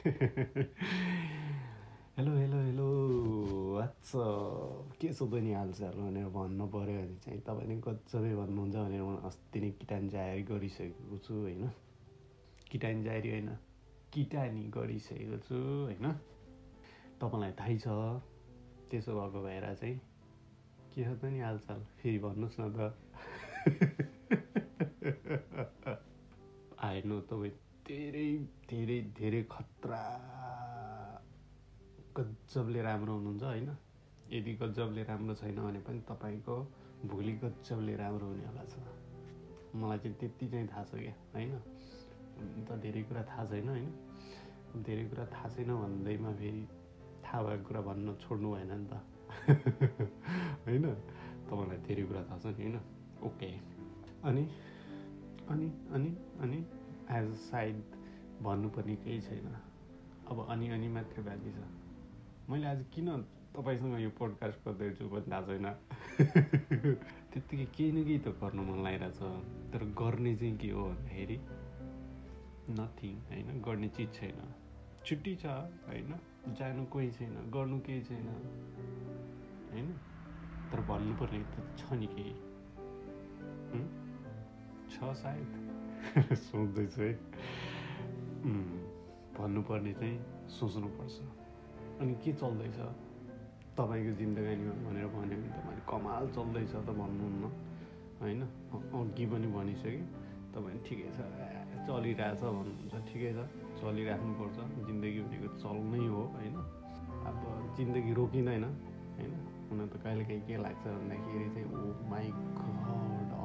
Hello hello hello अच्छा के छ बहिनी हालचाल भनेर भन्नु पऱ्यो भने चाहिँ। तपाईँले गजबै भन्नुहुन्छ भनेर म अस्ति नै किटान जाहेर गरिसकेको छु होइन? किटान जाहेरी होइन किटानी गरिसकेको छु होइन? तपाईँलाई थाहै छ। त्यसो भएको भएर चाहिँ के छ नि हालचाल फेरि भन्नुहोस् न त। आएन तपाईँ। धेरै धेरै धेरै खतरा गजबले राम्रो हुनुहुन्छ होइन? यदि गजबले राम्रो छैन भने पनि तपाईँको भोलि गजबले राम्रो हुनेवाला छ मलाई चाहिँ त्यति चाहिँ थाहा छ क्या होइन? त धेरै कुरा थाहा छैन होइन? धेरै कुरा थाहा छैन भन्दैमा फेरि थाहा भएको कुरा भन्न छोड्नु भएन नि त। होइन? तपाईँलाई धेरै कुरा थाहा छ नि होइन? ओके अनि अनि अनि अनि? एज सायद भन्नुपर्ने केही छैन। अब अनि अनि मात्रै बाँकी छ। मैले आज किन तपाईँसँग यो पोडकास्ट गर्दैछु पनि थाहा छैन। त्यत्तिकै केही न केही त गर्नु मन लागिरहेछ। तर गर्ने चाहिँ के हो भन्दाखेरि नथिङ होइन? गर्ने चिज छैन। छुट्टी छ होइन? जानु कोही छैन गर्नु केही छैन होइन? तर भन्नुपर्ने त छ नि केही। छ सायद। सोच्दैछु है भन्नुपर्ने चाहिँ सोच्नुपर्छ। अनि के चल्दैछ? तपाईँको जिन्दगानीमा भनेर भन्यो भने तपाईँले कमाल चल्दैछ त भन्नुहुन्न होइन? अघि पनि भनिसकेँ। तपाईँ ठिकै छ चलिरहेछ भन्नुहुन्छ ठिकै छ चलिराख्नुपर्छ। जिन्दगी भनेको चल्नै हो होइन? अब जिन्दगी रोकिँदैन होइन? हुन त कहिलेकाहीँ के लाग्छ भन्दाखेरि चाहिँ ओ माई गड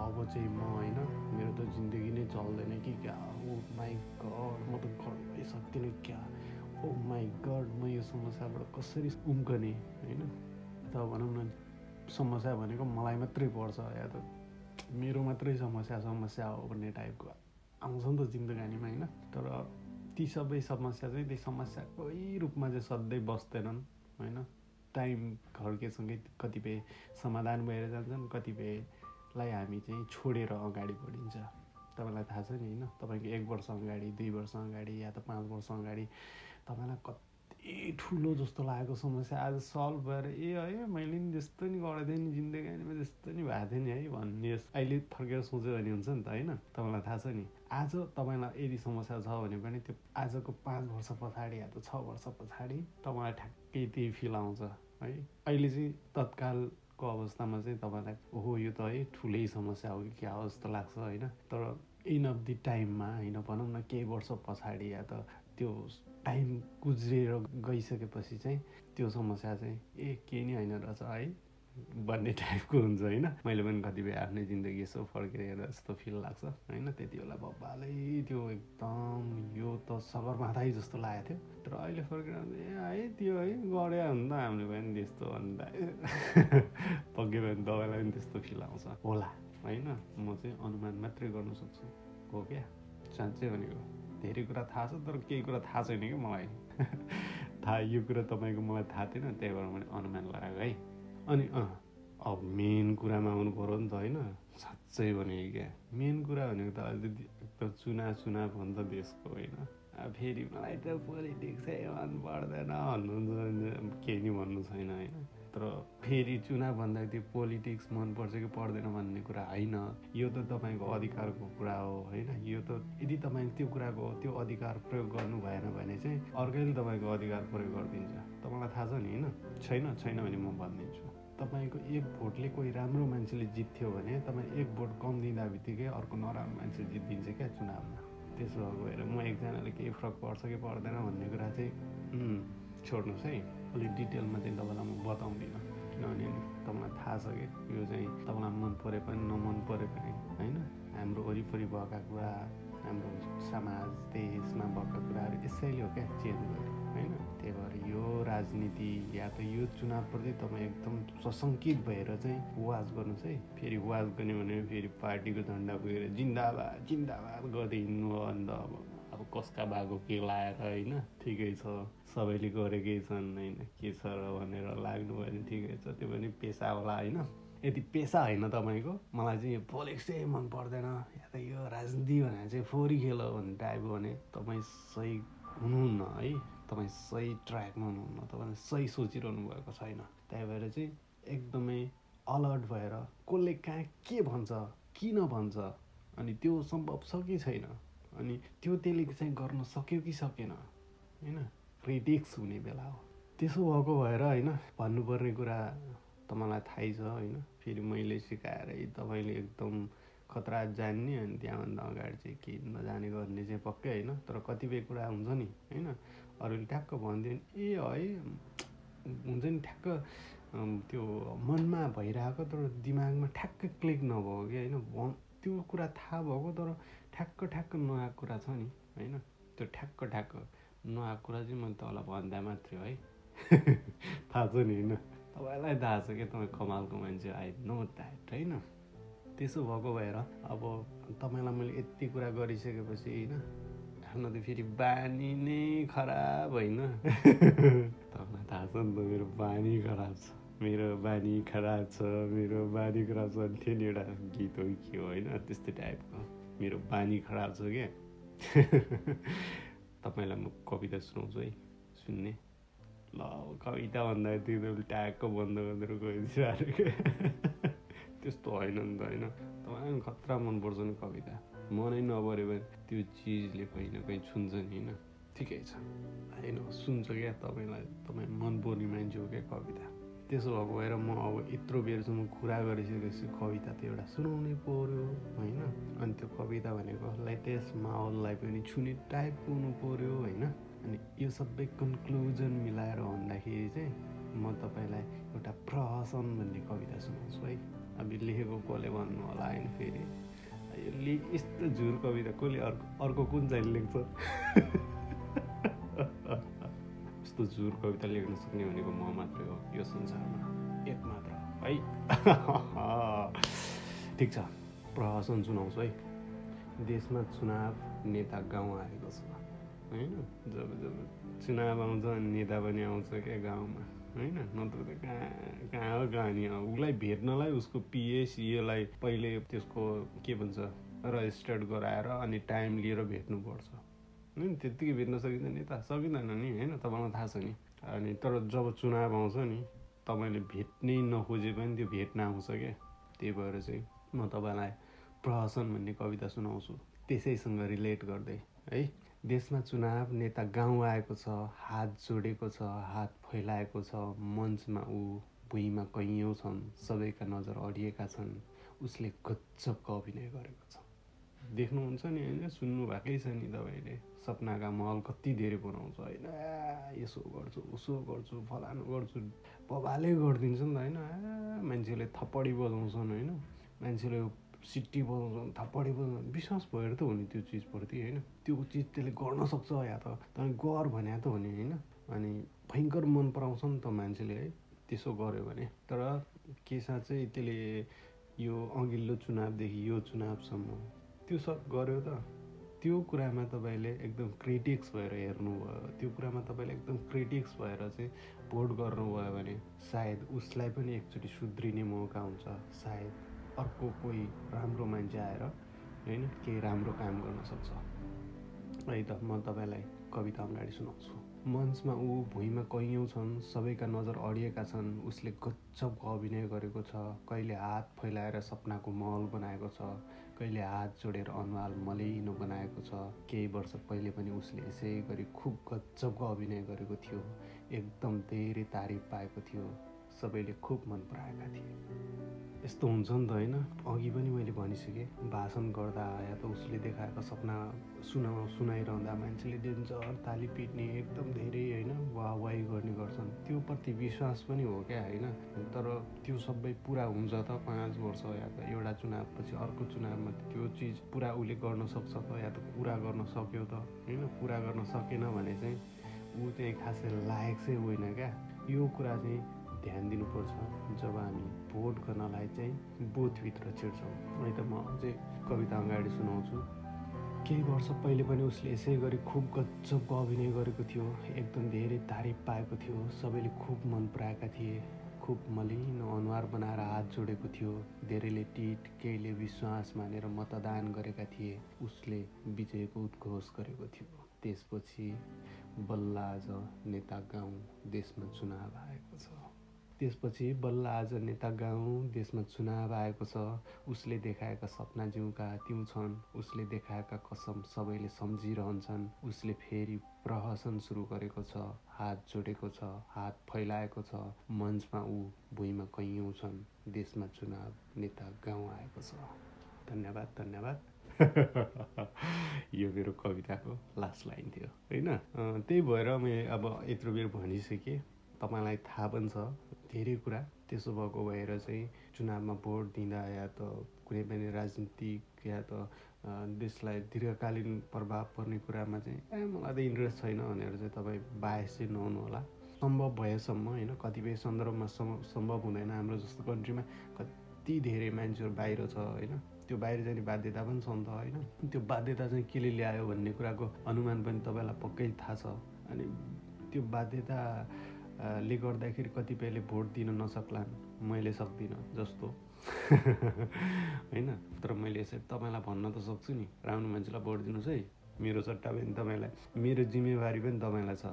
अब चाहिँ म होइन। मेरो त जिन्दगी नै चल्दैन कि क्या? ओ माई गड म त गर्नै सक्दिनँ क्या? ओ माई गड म यो समस्याबाट कसरी उम्कने होइन? त भनौँ न समस्या भनेको मलाई मात्रै पर्छ या त मेरो मात्रै समस्या समस्या हो भन्ने टाइपको आउँछ नि त जिन्दगानीमा होइन? तर ती सबै समस्या चाहिँ त्यही समस्याकै रूपमा चाहिँ सधैँ बस्दैनन् होइन? टाइम घड्केसँगै कतिपय समाधान भएर जान्छन् कतिपयलाई हामी चाहिँ छोडेर अगाडि बढिन्छ। तपाईँलाई थाहा छ नि होइन? तपाईँको एक वर्ष अगाडि दुई वर्ष अगाडि या त पाँच वर्ष अगाडि तपाईँलाई कति ठुलो जस्तो लागेको समस्या आज सल्भ भएर ए है मैले नि त्यस्तो नि गरेको थिएँ नि जिन्दगीमा त्यस्तो नि भएको थियो नि है भन्ने अहिले फर्केर सोच्यो भने हुन्छ नि त होइन? तपाईँलाई थाहा छ नि। आज तपाईँलाई यदि समस्या छ भने पनि त्यो आजको पाँच वर्ष पछाडि या त छ वर्ष पछाडि तपाईँलाई ठ्याक्कै त्यही फिल आउँछ है। अहिले चाहिँ तत्कालको अवस्थामा चाहिँ तपाईँलाई ओहो यो त है ठुलै समस्या हो कि क्या हो जस्तो लाग्छ होइन? तर इन अफ दि टाइममा होइन भनौँ न केही वर्ष पछाडि या त त्यो टाइम गुज्रिएर गइसकेपछि चाहिँ त्यो समस्या चाहिँ ए केही नै होइन रहेछ है। भन्ने टाइपको हुन्छ होइन? मैले पनि कतिपय आफ्नै जिन्दगी यसो फर्केर हेर्दा जस्तो फिल लाग्छ होइन? त्यति बेला बब्बालै त्यो एकदम यो त सगरमाथै जस्तो लागेको थियो। तर अहिले फर्केर ए है त्यो है गरे भने त हामीले पनि त्यस्तो भन्दा। पक्कै भने तपाईँलाई पनि त्यस्तो फिल आउँछ होला होइन? म चाहिँ अनुमान मात्रै गर्न सक्छु हो क्या? साँच्चै भनेको धेरै कुरा थाहा छ तर केही कुरा थाहा छैन कि मलाई। थाहा यो कुरा तपाईँको मलाई थाहा थिएन त्यही भएर मैले अनुमान लगाएको है। अनि अँ अब मेन कुरामा आउनु पऱ्यो नि त होइन। साँच्चै भनेको क्या मेन कुरा भनेको त अहिले एकदम चुना चुना भन्छ देशको होइन। अब फेरि मलाई त पोलिटिक्सै मन पर्दैन भन्नुहुन्छ केही नि भन्नु छैन होइन। तर फेरि चुनाव भन्दाखेरि त्यो पोलिटिक्स मनपर्छ कि पर्दैन भन्ने कुरा होइन। यो त तपाईँको अधिकारको कुरा हो होइन? यो त यदि तपाईँ त्यो कुराको त्यो अधिकार प्रयोग गर्नु भएन भने चाहिँ अर्कैले तपाईँको अधिकार प्रयोग गरिदिन्छ। तपाईँलाई थाहा छ नि होइन? छैन छैन भने म भनिदिन्छु। तपाईँको एक भोटले कोही राम्रो मान्छेले जित्थ्यो भने तपाईँ एक भोट कम दिँदा बित्तिकै अर्को नराम्रो मान्छे जितिदिन्छ क्या चुनावमा। त्यसो भएर म एकजनाले केही फरक पर्छ कि पर्दैन भन्ने कुरा चाहिँ छोड्नुहोस् है। अलिक डिटेलमा चाहिँ तपाईँलाई म बताउँदिनँ किनभने तपाईँलाई थाहा छ कि यो चाहिँ तपाईँलाई मन परे पनि नमन परे पनि होइन? हाम्रो वरिपरि भएका कुरा हाम्रो समाज देशमा भएका कुराहरू यसैले हो क्या चेन्ज गर्यो होइन? त्यही भएर यो राजनीति या त यो चुनावप्रति तपाईँ एकदम सशङ्कित भएर चाहिँ वाज गर्नुहोस् है। फेरि वाज गर्ने भने फेरि पार्टीको झन्डा पुगेर जिन्दाबाद जिन्दाबाद गर्दै हिँड्नु अन्त अब। कसका भएको के लाएर होइन ठिकै छ सबैले गरेकै छन् होइन के छ र भनेर लाग्नुभयो भने ठिकै छ त्यो पनि पेसा होला होइन। यदि पेसा होइन तपाईँको मलाई चाहिँ यो पोलिटिक्स चाहिँ मन पर्दैन या त यो राजनीति भनेर चाहिँ फोहोरी खेल हो भन्ने टाइपको भने तपाईँ सही हुनुहुन्न है तपाईँ सही ट्र्याकमा हुनुहुन्न तपाईँले सही सोचिरहनु भएको छैन। त्यही भएर चाहिँ एकदमै अलर्ट भएर कसले कहाँ के भन्छ किन भन्छ अनि त्यो सम्भव छ कि छैन? अनि त्यो त्यसले चाहिँ गर्न सक्यो कि सकेन? होइन? क्रिटिक्स हुने बेला हो। त्यसो भएको भएर होइन भन्नुपर्ने कुरा तपाईँलाई थाहै छ होइन? फेरि मैले सिकाएरै तपाईँले एकदम खतरा जान्ने अनि त्यहाँभन्दा अगाडि चाहिँ केही नजाने गर्ने चाहिँ पक्कै होइन? तर कतिपय कुरा हुन्छ नि होइन? अरूले ट्याक्क भनिदियो भने ए है हुन्छ नि ठ्याक्क त्यो मनमा भइरहेको तर दिमागमा ठ्याक्क क्लिक नभएको कि होइन? त्यो कुरा थाहा भएको तर ठ्याक्क ठ्याक्क नआएको कुरा छ नि होइन? त्यो ठ्याक्क ठ्याक्क नआएको कुरा चाहिँ मैले तपाईँलाई भन्दा मात्रै है थाहा छ नि होइन? तपाईँलाई थाहा छ कि तपाईँ कमालको मान्छे आइ नो द्याट होइन? त्यसो भएको भएर अब तपाईँलाई मैले यति कुरा गरिसकेपछि होइन? आफ्नो त फेरि बानी नै खराब होइन? तपाईँलाई थाहा छ नि त मेरो बानी खराब छ। मेरो बानी खराब छ मेरो बानी खराब छ थियो नि एउटा गीत हो के होइन? त्यस्तै टाइपको मेरो बानी खराब छ क्या तपाईँलाई म कविता सुनाउँछु है सुन्ने। ल कविता भन्दाखेरि त्यो ट्यागको बन्द गरेर गइदिइरहेको त्यस्तो होइन नि त होइन? तपाईँलाई खतरा मनपर्छ नि कविता। मनै नपऱ्यो भने त्यो चिजले कहीँ न कहीँ छुन्छ नि होइन? ठिकै छ। होइन सुन्छ क्या तपाईँलाई तपाईँ मन पर्ने मान्छे हो क्या कविता। त्यसो भएको भएर म अब यत्रो बेरसम्म कुरा गरिसकेपछि कविता त एउटा सुनाउनै पऱ्यो होइन? अनि त्यो कविता भनेको लेटेस्ट माहौललाई पनि छुने टाइपको हुनु पऱ्यो होइन? अनि यो सबै कन्क्लुजन मिलाएर भन्दाखेरि चाहिँ म तपाईँलाई एउटा प्रहसन भन्ने कविता सुनाउँछु है। अब लेखेको कसले भन्नु होला होइन फेरि? यो ले यस्तो झुर कविता कसले अर्को अर्को कुन चाहिँ लेख्छ? यस्तो झुर कविता लेख्न सक्ने भनेको म मात्रै हो यो संसारमा एक मात्र है? ठिक छ प्रहसन सुनाउँछु है। देशमा चुनाव नेता गाउँ आएको छ होइन? जब जब चुनाव आउँछ नेता पनि आउँछ क्या गाउँमा होइन? नत्र त कहाँ कहाँ हो उसलाई भेट्नलाई उसको पिएसिएलाई पहिले त्यसको के भन्छ रजिस्टर्ड गराएर अनि टाइम लिएर भेट्नुपर्छ। होइन त्यत्तिकै भेट्न सकिँदैन नि त। सकिँदैन नि होइन? तपाईँलाई थाहा छ नि। अनि तर जब चुनाव आउँछ नि तपाईँले भेट्नै नखोजे पनि त्यो भेट्न आउँछ क्या। त्यही भएर चाहिँ म तपाईँलाई प्रहसन भन्ने कविता सुनाउँछु। त्यसैसँग रिलेट गर्दै है? देशमा चुनाव नेता गाउँ आएको छ हात जोडेको छ हात फैलाएको छ मञ्चमा ऊ भुइँमा कैयौँ छन् सबैका नजर अडिएका छन् उसले गजबको अभिनय गरेको छ। देख्नुहुन्छ नि होइन सुन्नु भएकै छ नि तपाईँले। सपनाका महल कति धेरै बनाउँछ होइन। यसो गर्छु उसो गर्छु फलानु गर्छु बबाले गरिदिन्छ नि त होइन। मान्छेले थप्पडी बजाउँछन् होइन। मान्छेले सिटी बजाउँछन् थप्पडी बजाउँछन्। विश्वास भएर त हो नि त्यो चिजप्रति होइन। त्यो चिज त्यसले गर्न सक्छ या त तपाईँ गर भने त हो नि होइन। अनि भयङ्कर मन पराउँछ नि त मान्छेले है। त्यसो गर्यो भने। तर केसा चाहिँ त्यसले यो अघिल्लो चुनावदेखि यो चुनावसम्म त्यो सब गर्यो त। त्यो कुरामा तपाईँले एकदम क्रिटिक्स भएर हेर्नुभयो। त्यो कुरामा तपाईँले एकदम क्रिटिक्स भएर चाहिँ भोट गर्नुभयो भने सायद उसलाई पनि एकचोटि सुध्रिने मौका हुन्छ। सायद अर्को कोही राम्रो मान्छे आएर होइन केही राम्रो काम गर्न सक्छ। है त म तपाईँलाई कविता अगाडि सुनाउँछु। मञ्चमा ऊ भुइँमा कैयौँ छन् सबैका नजर अडिएका छन्। उसले गजबको अभिनय गरेको छ। कहिले हात फैलाएर सपनाको महल बनाएको छ। कहिले हात जोडेर अनुहार मलिनो बनाएको छ। केही वर्ष पहिले पनि उसले यसै गरी खुब गजबको अभिनय गरेको थियो। एकदम धेरै तारिफ पाएको थियो। सबैले खुब मन पराएका थिए। यस्तो हुन्छ नि त होइन? अघि पनि मैले भनिसकेँ भाषण गर्दा या त उसले देखाएको सपना सुना सुनाइरहँदा मान्छेले डेन्जर ताली पिट्ने एकदम धेरै होइन वाह वाही गर्ने गर्छन्। त्यो प्रति विश्वास पनि हो क्या होइन? तर त्यो सबै पुरा हुन्छ त पाँच वर्ष या त एउटा चुनावपछि अर्को चुनावमा त्यो चिज पुरा उसले गर्न सक्छ त या त पुरा गर्न सक्यो त होइन? पुरा गर्न सकेन भने चाहिँ ऊ चाहिँ खासै लायक चाहिँ होइन क्या। यो कुरा चाहिँ ध्यान दिनुपर्छ। जब हामी भोट गर्नलाई चाहिँ बुथभित्र छिर्छौँ। है त म अझै कविता अगाडि सुनाउँछु। केही वर्ष पहिले पनि उसले यसै गरी खुब गजबको अभिनय गरेको थियो। एकदम धेरै तारिफ पाएको थियो। सबैले खुब मन पराएका थिए। खुब मलिनो अनुहार बनाएर हात जोडेको थियो। धेरैले टिट केहीले विश्वास मानेर मतदान गरेका थिए। उसले विजयको उद्घोष गरेको थियो। त्यसपछि बल्ल आज नेता गाउँ देशमा चुनाव आएको छ। त्यसपछि बल्ल आज नेता गाउँ देशमा चुनाव आएको छ उसले देखाएका सपना जिउका तिउ छन् उसले देखाएका कसम सबैले सम्झिरहन्छन् उसले फेरि प्रहसन सुरु गरेको छ हात जोडेको छ हात फैलाएको छ मञ्चमा ऊ भुइँमा कैयौँ छन् देशमा चुनाव नेता गाउँ आएको छ। धन्यवाद धन्यवाद। यो मेरो कविताको लास्ट लाइन थियो होइन? त्यही भएर मैले अब यत्रो बेर भनिसकेँ तपाईँलाई थाहा पनि छ धेरै कुरा त्यसो भएको भएर चाहिँ चुनावमा भोट दिँदा या त कुनै पनि राजनीतिक या त देशलाई दीर्घकालीन प्रभाव पर्ने कुरामा चाहिँ मलाई त इन्ट्रेस्ट छैन भनेर चाहिँ तपाईँ बायस चाहिँ नहुनु होला सम्भव भएसम्म होइन कतिपय सन्दर्भमा सम सम्भव हुँदैन। हाम्रो जस्तो कन्ट्रीमा कति धेरै मान्छेहरू बाहिर छ होइन त्यो बाहिर जाने बाध्यता पनि छ नि त होइन। त्यो बाध्यता चाहिँ केले ल्यायो भन्ने कुराको अनुमान पनि तपाईँलाई पक्कै थाहा छ। अनि त्यो बाध्यता ले गर्दाखेरि कतिपयले भोट दिन नसक्लान्। मैले सक्दिनँ जस्तो। होइन? तर मैले यसरी तपाईँलाई भन्न त सक्छु नि। राम्रो मान्छेलाई भोट दिनुहोस् है। मेरो सट्टा पनि तपाईँलाई मेरो जिम्मेवारी पनि तपाईँलाई छ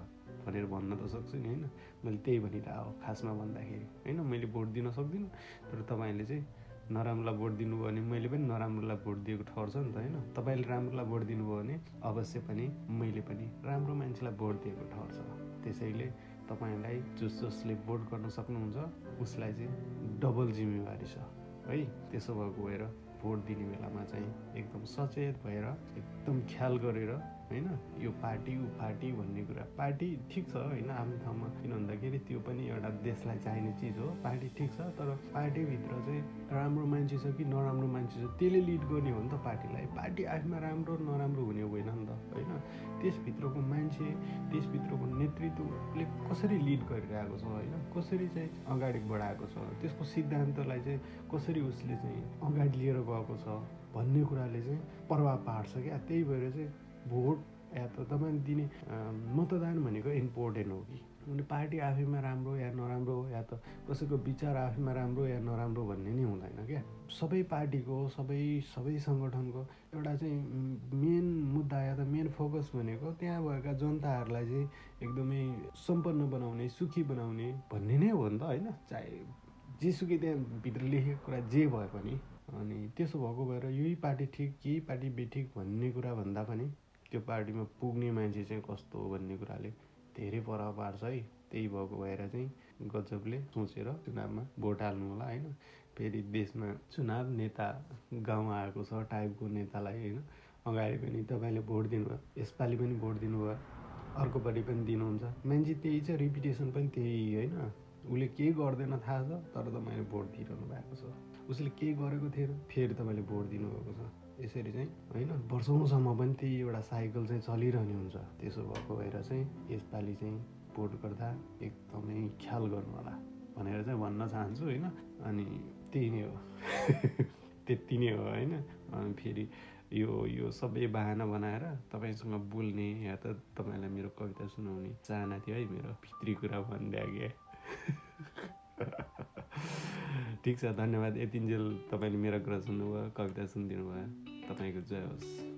भनेर भन्न त सक्छु नि होइन? मैले त्यही भनिरहेको हो खासमा भन्दाखेरि। होइन? मैले भोट दिन सक्दिनँ तर तपाईँले चाहिँ नराम्रोलाई भोट दिनुभयो भने मैले पनि नराम्रोलाई भोट दिएको ठहर्छ नि त होइन? तपाईँले राम्रोलाई भोट दिनुभयो भने अवश्य पनि मैले पनि राम्रो मान्छेलाई भोट दिएको ठहर्छ त्यसैले तपाईँलाई जस जसले भोट गर्न सक्नुहुन्छ उसलाई चाहिँ डबल जिम्मेवारी छ। है त्यसो भएको भएर भोट दिने बेलामा चाहिँ एकदम सचेत भएर एकदम ख्याल गरेर होइन? यो पार्टी ऊ पार्टी भन्ने कुरा। पार्टी ठिक छ होइन आफ्नो ठाउँमा। किन भन्दाखेरि त्यो पनि एउटा देशलाई चाहिने चिज हो। पार्टी ठिक छ तर पार्टीभित्र चाहिँ राम्रो मान्छे छ कि नराम्रो मान्छे छ त्यसले लिड गर्ने हो नि त पार्टीलाई। पार्टी आफैमा राम्रो नराम्रो हुने होइन नि त होइन? त्यसभित्रको मान्छे त्यसभित्रको नेतृत्वले कसरी लिड गरिरहेको छ होइन? कसरी चाहिँ अगाडि बढाएको छ? त्यसको सिद्धान्तलाई चाहिँ कसरी उसले चाहिँ अगाडि लिएर गएको छ भन्ने कुराले चाहिँ प्रभाव पार्छ क्या। त्यही भएर चाहिँ भोट या त तपाईँले दिने मतदान भनेको इम्पोर्टेन्ट हो कि? उनी पार्टी आफैमा राम्रो या नराम्रो या त कसैको विचार आफैमा राम्रो या नराम्रो भन्ने नै हुँदैन क्या? सबै पार्टीको सबै सबै सङ्गठनको एउटा चाहिँ मेन मुद्दा या त मेन फोकस भनेको त्यहाँ भएका जनताहरूलाई चाहिँ एकदमै सम्पन्न बनाउने सुखी बनाउने भन्ने नै हो नि त होइन? चाहे जेसुकै त्यहाँ भित्र लेखेको कुरा जे भए पनि। अनि त्यसो भएको भएर यही पार्टी ठिक यही पार्टी बेठिक भन्ने कुरा भन्दा पनि त्यो पार्टीमा पुग्ने मान्छे चाहिँ कस्तो हो भन्ने कुराले धेरै प्रभाव पार्छ है। त्यही भएको भएर चाहिँ गजबले सोचेर चुनावमा भोट हाल्नु होला होइन? फेरि देशमा चुनाव नेता गाउँ आएको छ टाइपको नेतालाई होइन? अगाडि पनि तपाईँले भोट दिनुभयो यसपालि पनि भोट दिनुभयो अर्कोपट्टि पनि दिनुहुन्छ। मान्छे त्यही छ रिपिटेसन पनि त्यही होइन? उसले केही गर्दैन थाहा छ तर तपाईँले भोट दिइरहनु भएको छ। उसले केही गरेको थिएन फेरि तपाईँले भोट दिनुभएको छ। यसरी चाहिँ होइन? वर्षौँसम्म पनि त्यही एउटा साइकल चाहिँ चलिरहने हुन्छ। त्यसो भएको भएर चाहिँ यसपालि चाहिँ भोट गर्दा एकदमै ख्याल गर्नु होला भनेर चाहिँ भन्न चाहन्छु होइन? अनि त्यही नै हो। त्यति नै हो होइन? अनि फेरि यो यो सबै बाहना बनाएर तपाईँसँग बोल्ने या त तपाईँलाई मेरो कविता सुनाउने चाहना थियो है मेरो भित्री कुरा भनिदिए ठिक छ धन्यवाद। यतिन्जेल तपाईँले मेरो कुरा सुन्नुभयो कविता सुनिदिनु भयो तपाईँको जय होस्।